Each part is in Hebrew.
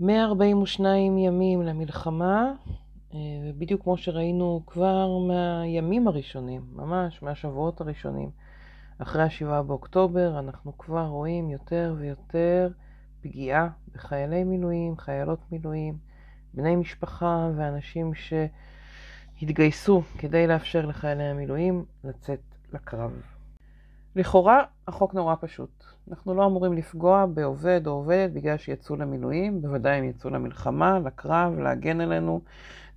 142 ימים למלחמה, אה, ובדיוק כמו שראינו כבר מהימים הראשונים, ממש מהשבועות הראשונים, אחרי השבעה באוקטובר, אנחנו כבר רואים יותר ויותר פגיעה בחיילי מילואים, חיילות מילואים, בני משפחה ואנשים שהתגייסו כדי לאפשר לחיילי המילואים לצאת לקרב. לכאורה החוק נורא פשוט. אנחנו לא אמורים לפגוע בעובד או עובדת בגלל שיצאו למילואים, בוודאי הם יצאו למלחמה, לקרב, להגן עלינו,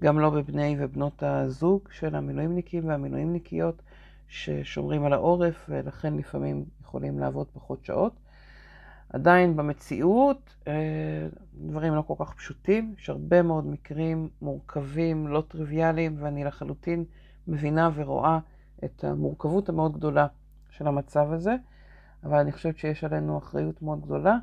גם לא בבני ובנות הזוג של המילואימניקים והמילואימניקיות ששומרים על העורף ולכן לפעמים יכולים לעבוד פחות שעות. עדיין במציאות אה, דברים לא כל כך פשוטים, יש הרבה מאוד מקרים מורכבים, לא טריוויאליים, ואני לחלוטין מבינה ורואה את המורכבות המאוד גדולה של המצב הזה, אבל אני חושבת שיש עלינו אחריות מאוד גדולה,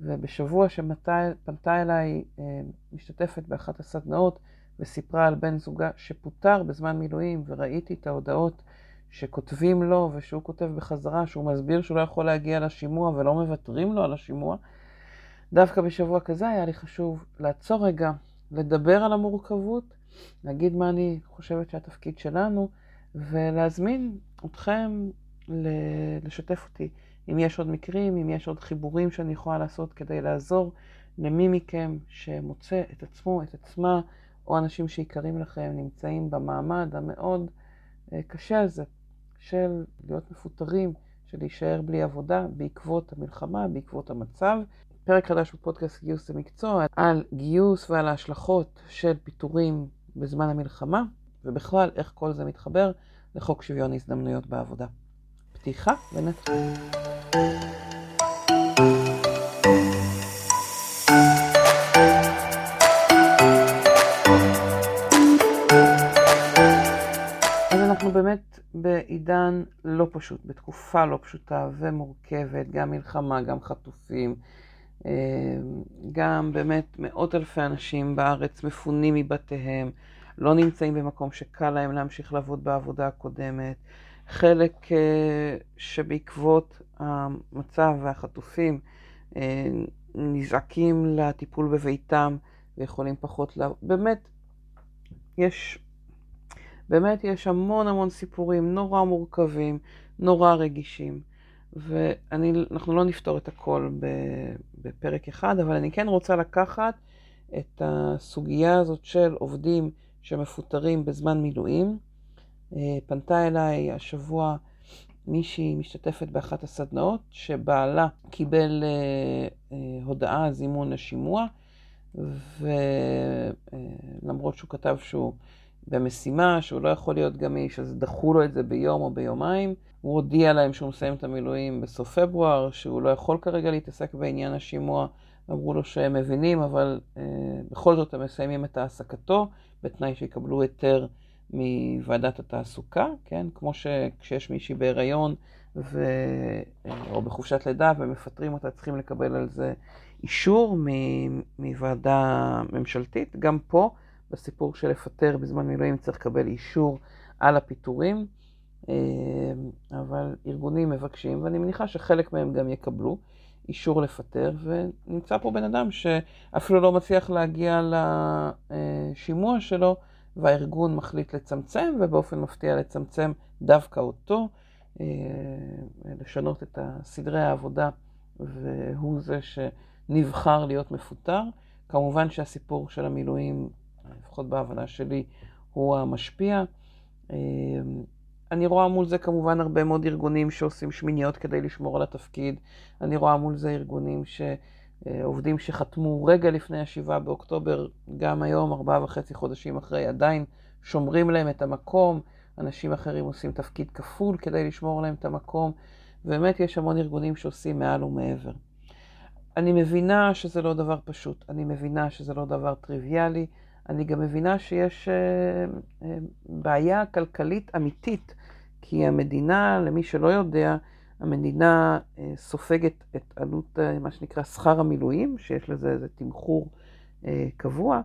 ובשבוע שפנתה אליי אה, משתתפת באחת הסדנאות וסיפרה על בן זוגה שפוטר בזמן מילואים, וראיתי את ההודעות שכותבים לו ושהוא כותב בחזרה, שהוא מסביר שהוא לא יכול להגיע לשימוע ולא מוותרים לו על השימוע, דווקא בשבוע כזה היה לי חשוב לעצור רגע, לדבר על המורכבות, להגיד מה אני חושבת שהתפקיד שלנו, ולהזמין אתכם לשתף אותי אם יש עוד מקרים, אם יש עוד חיבורים שאני יכולה לעשות כדי לעזור למי מכם שמוצא את עצמו, את עצמה, או אנשים שיקרים לכם נמצאים במעמד המאוד אה, קשה הזה של להיות מפוטרים, של להישאר בלי עבודה בעקבות המלחמה, בעקבות המצב. פרק חדש בפודקאסט גיוס למקצוע על גיוס ועל ההשלכות של פיטורים בזמן המלחמה, ובכלל איך כל זה מתחבר לחוק שוויון הזדמנויות בעבודה. פתיחה ונתחיל. אז אנחנו באמת בעידן לא פשוט, בתקופה לא פשוטה ומורכבת, גם מלחמה, גם חטופים, אה, גם באמת מאות אלפי אנשים בארץ מפונים מבתיהם, לא נמצאים במקום שקל להם להמשיך לעבוד בעבודה הקודמת. חלק אה, שבעקבות המצב והחטופים אה, נזעקים לטיפול בביתם ויכולים פחות ל... באמת, יש, באמת יש המון המון סיפורים נורא מורכבים, נורא רגישים, ואנחנו לא נפתור את הכל בפרק אחד, אבל אני כן רוצה לקחת את הסוגיה הזאת של עובדים שמפוטרים בזמן מילואים, פנתה אליי השבוע מישהי משתתפת באחת הסדנאות, שבעלה קיבל אה, אה, הודעה זימון לשימוע, ולמרות שהוא כתב שהוא במשימה, שהוא לא יכול להיות גמיש, אז דחו לו את זה ביום או ביומיים. הוא הודיע להם שהוא מסיים את המילואים בסוף פברואר, שהוא לא יכול כרגע להתעסק בעניין השימוע. אמרו לו שהם מבינים, אבל אה, בכל זאת הם מסיימים את העסקתו, בתנאי שיקבלו היתר מוועדת התעסוקה, כן? כמו שכשיש מישהי בהיריון ו... או בחופשת לידה ומפטרים אותה, צריכים לקבל על זה אישור מוועדה ממשלתית. גם פה, בסיפור של לפטר בזמן מילואים, צריך לקבל אישור על הפיטורים, אה, אבל ארגונים מבקשים, ואני מניחה שחלק מהם גם יקבלו אישור לפטר, ונמצא פה בן אדם שאפילו לא מצליח להגיע לשימוע שלו, והארגון מחליט לצמצם, ובאופן מפתיע לצמצם דווקא אותו, אה, לשנות את סדרי העבודה, והוא זה שנבחר להיות מפוטר. כמובן שהסיפור של המילואים, לפחות בהבנה שלי, הוא המשפיע. אה, אני רואה מול זה כמובן הרבה מאוד ארגונים שעושים שמיניות כדי לשמור על התפקיד. אני רואה מול זה ארגונים ש... אה, עובדים שחתמו רגע לפני השבעה באוקטובר, גם היום, ארבעה וחצי חודשים אחרי, עדיין שומרים להם את המקום, אנשים אחרים עושים תפקיד כפול כדי לשמור להם את המקום, ובאמת יש המון ארגונים שעושים מעל ומעבר. אני מבינה שזה לא דבר פשוט, אני מבינה שזה לא דבר טריוויאלי, אני גם מבינה שיש uh, uh, בעיה כלכלית אמיתית, כי המדינה, למי שלא יודע, המדינה אה, סופגת את עלות אה, מה שנקרא שכר המילואים, שיש לזה איזה תמחור אה, קבוע,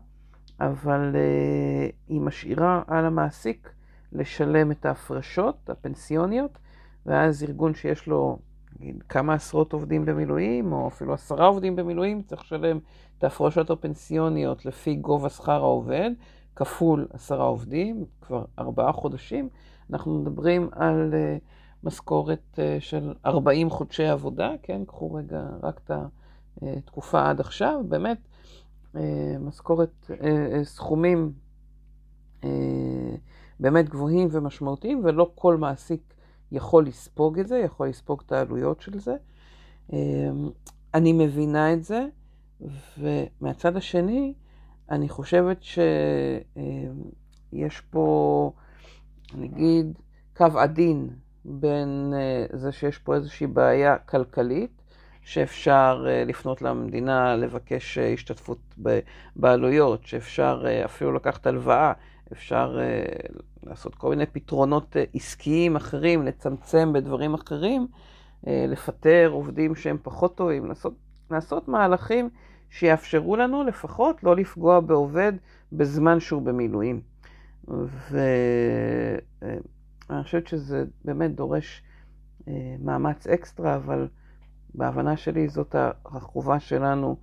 אבל היא משאירה על המעסיק לשלם את ההפרשות הפנסיוניות, ואז ארגון שיש לו נגיד כמה עשרות עובדים במילואים, או אפילו עשרה עובדים במילואים, צריך לשלם את ההפרשות הפנסיוניות לפי גובה שכר העובד, כפול עשרה עובדים, כבר ארבעה חודשים. אנחנו מדברים על uh, משכורת uh, של 40 חודשי עבודה, כן? קחו רגע רק את התקופה עד עכשיו, באמת, uh, משכורת, סכומים באמת גבוהים ומשמעותיים, ולא כל מעסיק יכול לספוג את זה, יכול לספוג את העלויות של זה. אני מבינה את זה, ומהצד השני, אני חושבת שיש פה, נגיד, קו עדין בין אה, זה שיש פה איזושהי בעיה כלכלית, שאפשר אה, לפנות למדינה לבקש אה, השתתפות בעלויות, שאפשר אפילו לקחת הלוואה, אפשר לעשות כל מיני פתרונות עסקיים אחרים, לצמצם בדברים אחרים, לפטר עובדים שהם פחות טובים, לעשות, לעשות מהלכים שיאפשרו לנו לפחות לא לפגוע בעובד בזמן שהוא במילואים. ואני חושבת שזה באמת דורש אה, מאמץ אקסטרה, אבל בהבנה שלי זאת החובה שלנו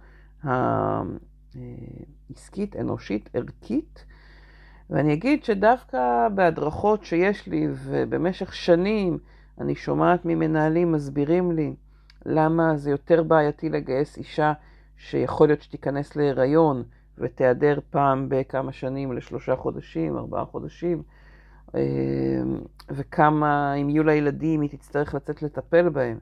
העסקית, אנושית, ערכית. ואני אגיד שדווקא בהדרכות שיש לי, ובמשך שנים אני שומעת ממנהלים מסבירים לי למה זה יותר בעייתי לגייס אישה שיכול להיות שתיכנס להיריון ותיעדר פעם בכמה שנים לשלושה חודשים, ארבעה חודשים, אה, וכמה, אם יהיו לה ילדים, היא תצטרך לצאת לטפל בהם.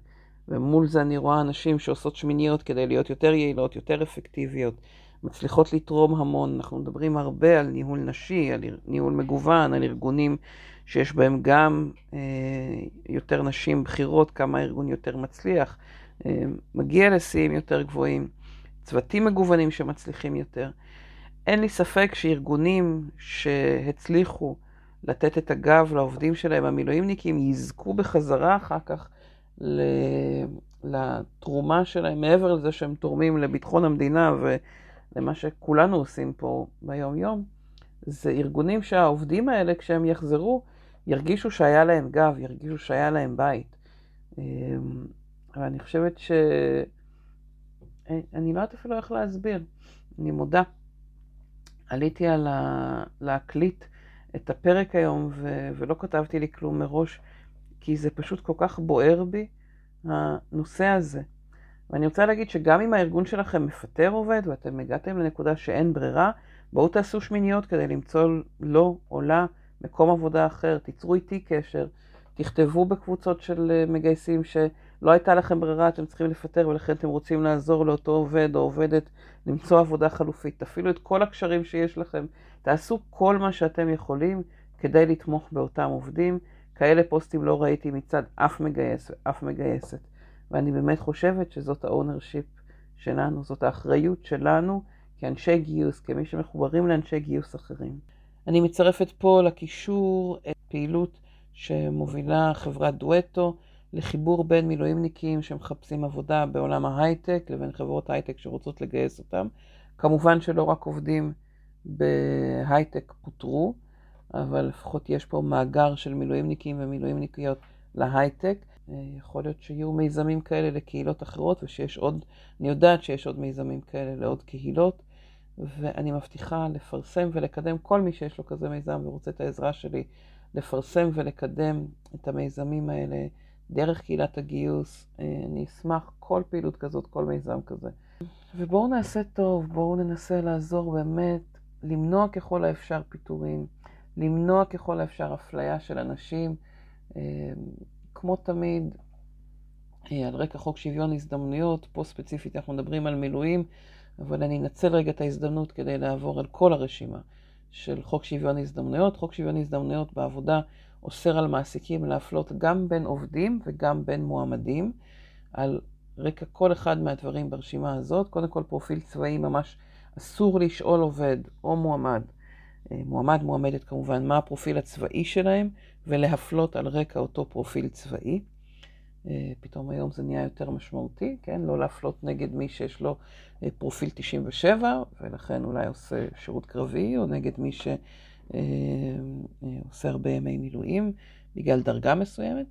ומול זה אני רואה אנשים שעושות שמיניות כדי להיות יותר יעילות, יותר אפקטיביות, מצליחות לתרום המון. אנחנו מדברים הרבה על ניהול נשי, על ניהול מגוון, על ארגונים שיש בהם גם אה, יותר נשים בכירות, כמה הארגון יותר מצליח, אה, מגיע לשיאים יותר גבוהים. צוותים מגוונים שמצליחים יותר. אין לי ספק שארגונים שהצליחו לתת את הגב לעובדים שלהם, המילואימניקים, יזכו בחזרה אחר כך לתרומה שלהם, מעבר לזה שהם תורמים לביטחון המדינה ולמה שכולנו עושים פה ביום-יום. זה ארגונים שהעובדים האלה, כשהם יחזרו, ירגישו שהיה להם גב, ירגישו שהיה להם בית. ואני חושבת ש... אני לא יודעת אפילו איך להסביר, אני מודה. עליתי על ה... להקליט את הפרק היום ו... ולא כתבתי לי כלום מראש, כי זה פשוט כל כך בוער בי, הנושא הזה. ואני רוצה להגיד שגם אם הארגון שלכם מפטר עובד ואתם הגעתם לנקודה שאין ברירה, בואו תעשו שמיניות כדי למצוא לו או לה מקום עבודה אחר, תיצרו איתי קשר, תכתבו בקבוצות של מגייסים ש... לא הייתה לכם ברירה, אתם צריכים לפטר ולכן אתם רוצים לעזור לאותו עובד או עובדת למצוא עבודה חלופית. תפעילו את כל הקשרים שיש לכם, תעשו כל מה שאתם יכולים כדי לתמוך באותם עובדים. כאלה פוסטים לא ראיתי מצד אף מגייס ואף מגייסת. ואני באמת חושבת שזאת ה ownership שלנו, זאת האחריות שלנו כאנשי גיוס, כמי שמחוברים לאנשי גיוס אחרים. אני מצרפת פה לקישור את פעילות שמובילה חברת דואטו. לחיבור בין מילואימניקים שמחפשים עבודה בעולם ההייטק לבין חברות הייטק שרוצות לגייס אותם. כמובן שלא רק עובדים בהייטק פוטרו, אבל לפחות יש פה מאגר של מילואימניקים ומילואימניקיות להייטק. יכול להיות שיהיו מיזמים כאלה לקהילות אחרות ושיש עוד, אני יודעת שיש עוד מיזמים כאלה לעוד קהילות, ואני מבטיחה לפרסם ולקדם כל מי שיש לו כזה מיזם ורוצה את העזרה שלי לפרסם ולקדם את המיזמים האלה. דרך קהילת הגיוס. אה, אני אשמח כל פעילות כזאת, כל מיזם כזה. ובואו נעשה טוב, בואו ננסה לעזור באמת, למנוע ככל האפשר פיטורים, למנוע ככל האפשר אפליה של אנשים. אה, כמו תמיד, אה, על רקע חוק שוויון הזדמנויות, פה ספציפית אנחנו מדברים על מילואים, אבל אני אנצל רגע את ההזדמנות כדי לעבור על כל הרשימה של חוק שוויון הזדמנויות. חוק שוויון הזדמנויות בעבודה אוסר על מעסיקים להפלות גם בין עובדים וגם בין מועמדים על רקע כל אחד מהדברים ברשימה הזאת. קודם כל פרופיל צבאי ממש אסור לשאול עובד או מועמד, אה, מועמד, מועמדת כמובן, מה הפרופיל הצבאי שלהם ולהפלות על רקע אותו פרופיל צבאי. אה, פתאום היום זה נהיה יותר משמעותי, כן? לא להפלות נגד מי שיש לו אה, פרופיל 97 ולכן אולי עושה שירות קרבי, או נגד מי ש... אה, אה, עושה הרבה ימי מילואים בגלל דרגה מסוימת.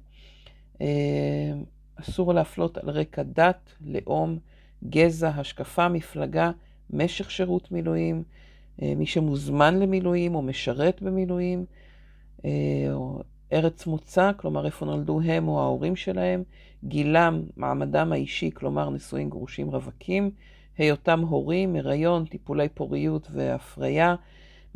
אה, אסור להפלות על רקע דת, לאום, גזע, השקפה, מפלגה, משך שירות מילואים, מי שמוזמן למילואים או משרת במילואים, או ארץ מוצא, כלומר איפה נולדו הם או ההורים שלהם, גילם, מעמדם האישי, כלומר נשואים, גרושים, רווקים, היותם הורים, הריון, טיפולי פוריות והפריה,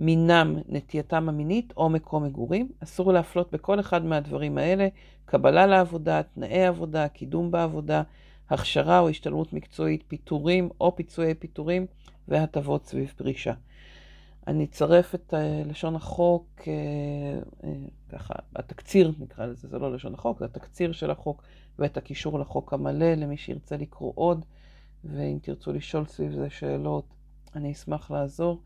מינם, נטייתם המינית או מקום מגורים. אסור להפלות בכל אחד מהדברים האלה, קבלה לעבודה, תנאי עבודה, קידום בעבודה, הכשרה או השתלמות מקצועית, פיטורים או פיצויי פיטורים והטבות סביב פרישה. אני אצרף את אה, לשון החוק, אה, אה, ככה, התקציר נקרא לזה, זה לא לשון החוק, זה התקציר של החוק ואת הקישור לחוק המלא למי שירצה לקרוא עוד, ואם תרצו לשאול סביב זה שאלות, אני אשמח לעזור.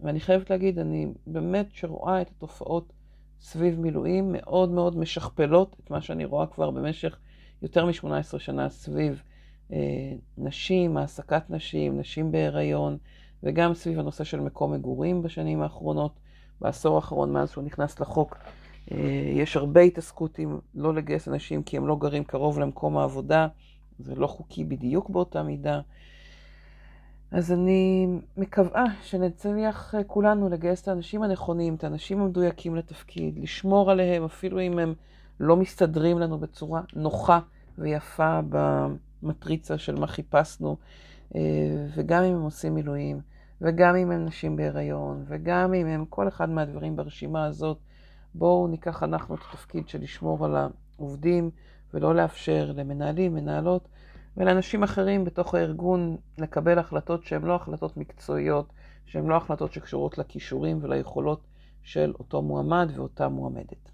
ואני חייבת להגיד, אני באמת שרואה את התופעות סביב מילואים מאוד מאוד משכפלות את מה שאני רואה כבר במשך יותר מ-18 שנה סביב נשים, העסקת נשים, נשים בהיריון. וגם סביב הנושא של מקום מגורים בשנים האחרונות, בעשור האחרון מאז שהוא נכנס לחוק. אה, יש הרבה התעסקות עם לא לגייס אנשים כי הם לא גרים קרוב למקום העבודה, זה לא חוקי בדיוק באותה מידה. אז אני מקווה שנצליח אה, כולנו לגייס את האנשים הנכונים, את האנשים המדויקים לתפקיד, לשמור עליהם, אפילו אם הם לא מסתדרים לנו בצורה נוחה ויפה במטריצה של מה חיפשנו, אה, וגם אם הם עושים מילואים. וגם אם הם נשים בהיריון, וגם אם הם כל אחד מהדברים ברשימה הזאת, בואו ניקח אנחנו את התפקיד של לשמור על העובדים ולא לאפשר למנהלים, מנהלות ולאנשים אחרים בתוך הארגון לקבל החלטות שהן לא החלטות מקצועיות, שהן לא החלטות שקשורות לכישורים וליכולות של אותו מועמד ואותה מועמדת.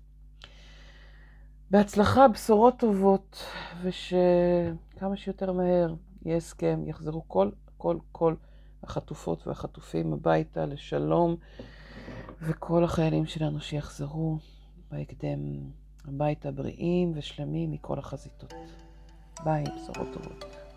בהצלחה, בשורות טובות, ושכמה שיותר מהר יהיה הסכם, יחזרו כל, כל, כל החטופות והחטופים הביתה לשלום, וכל החיילים שלנו שיחזרו בהקדם הביתה בריאים ושלמים מכל החזיתות. ביי, בשורות טובות. thank you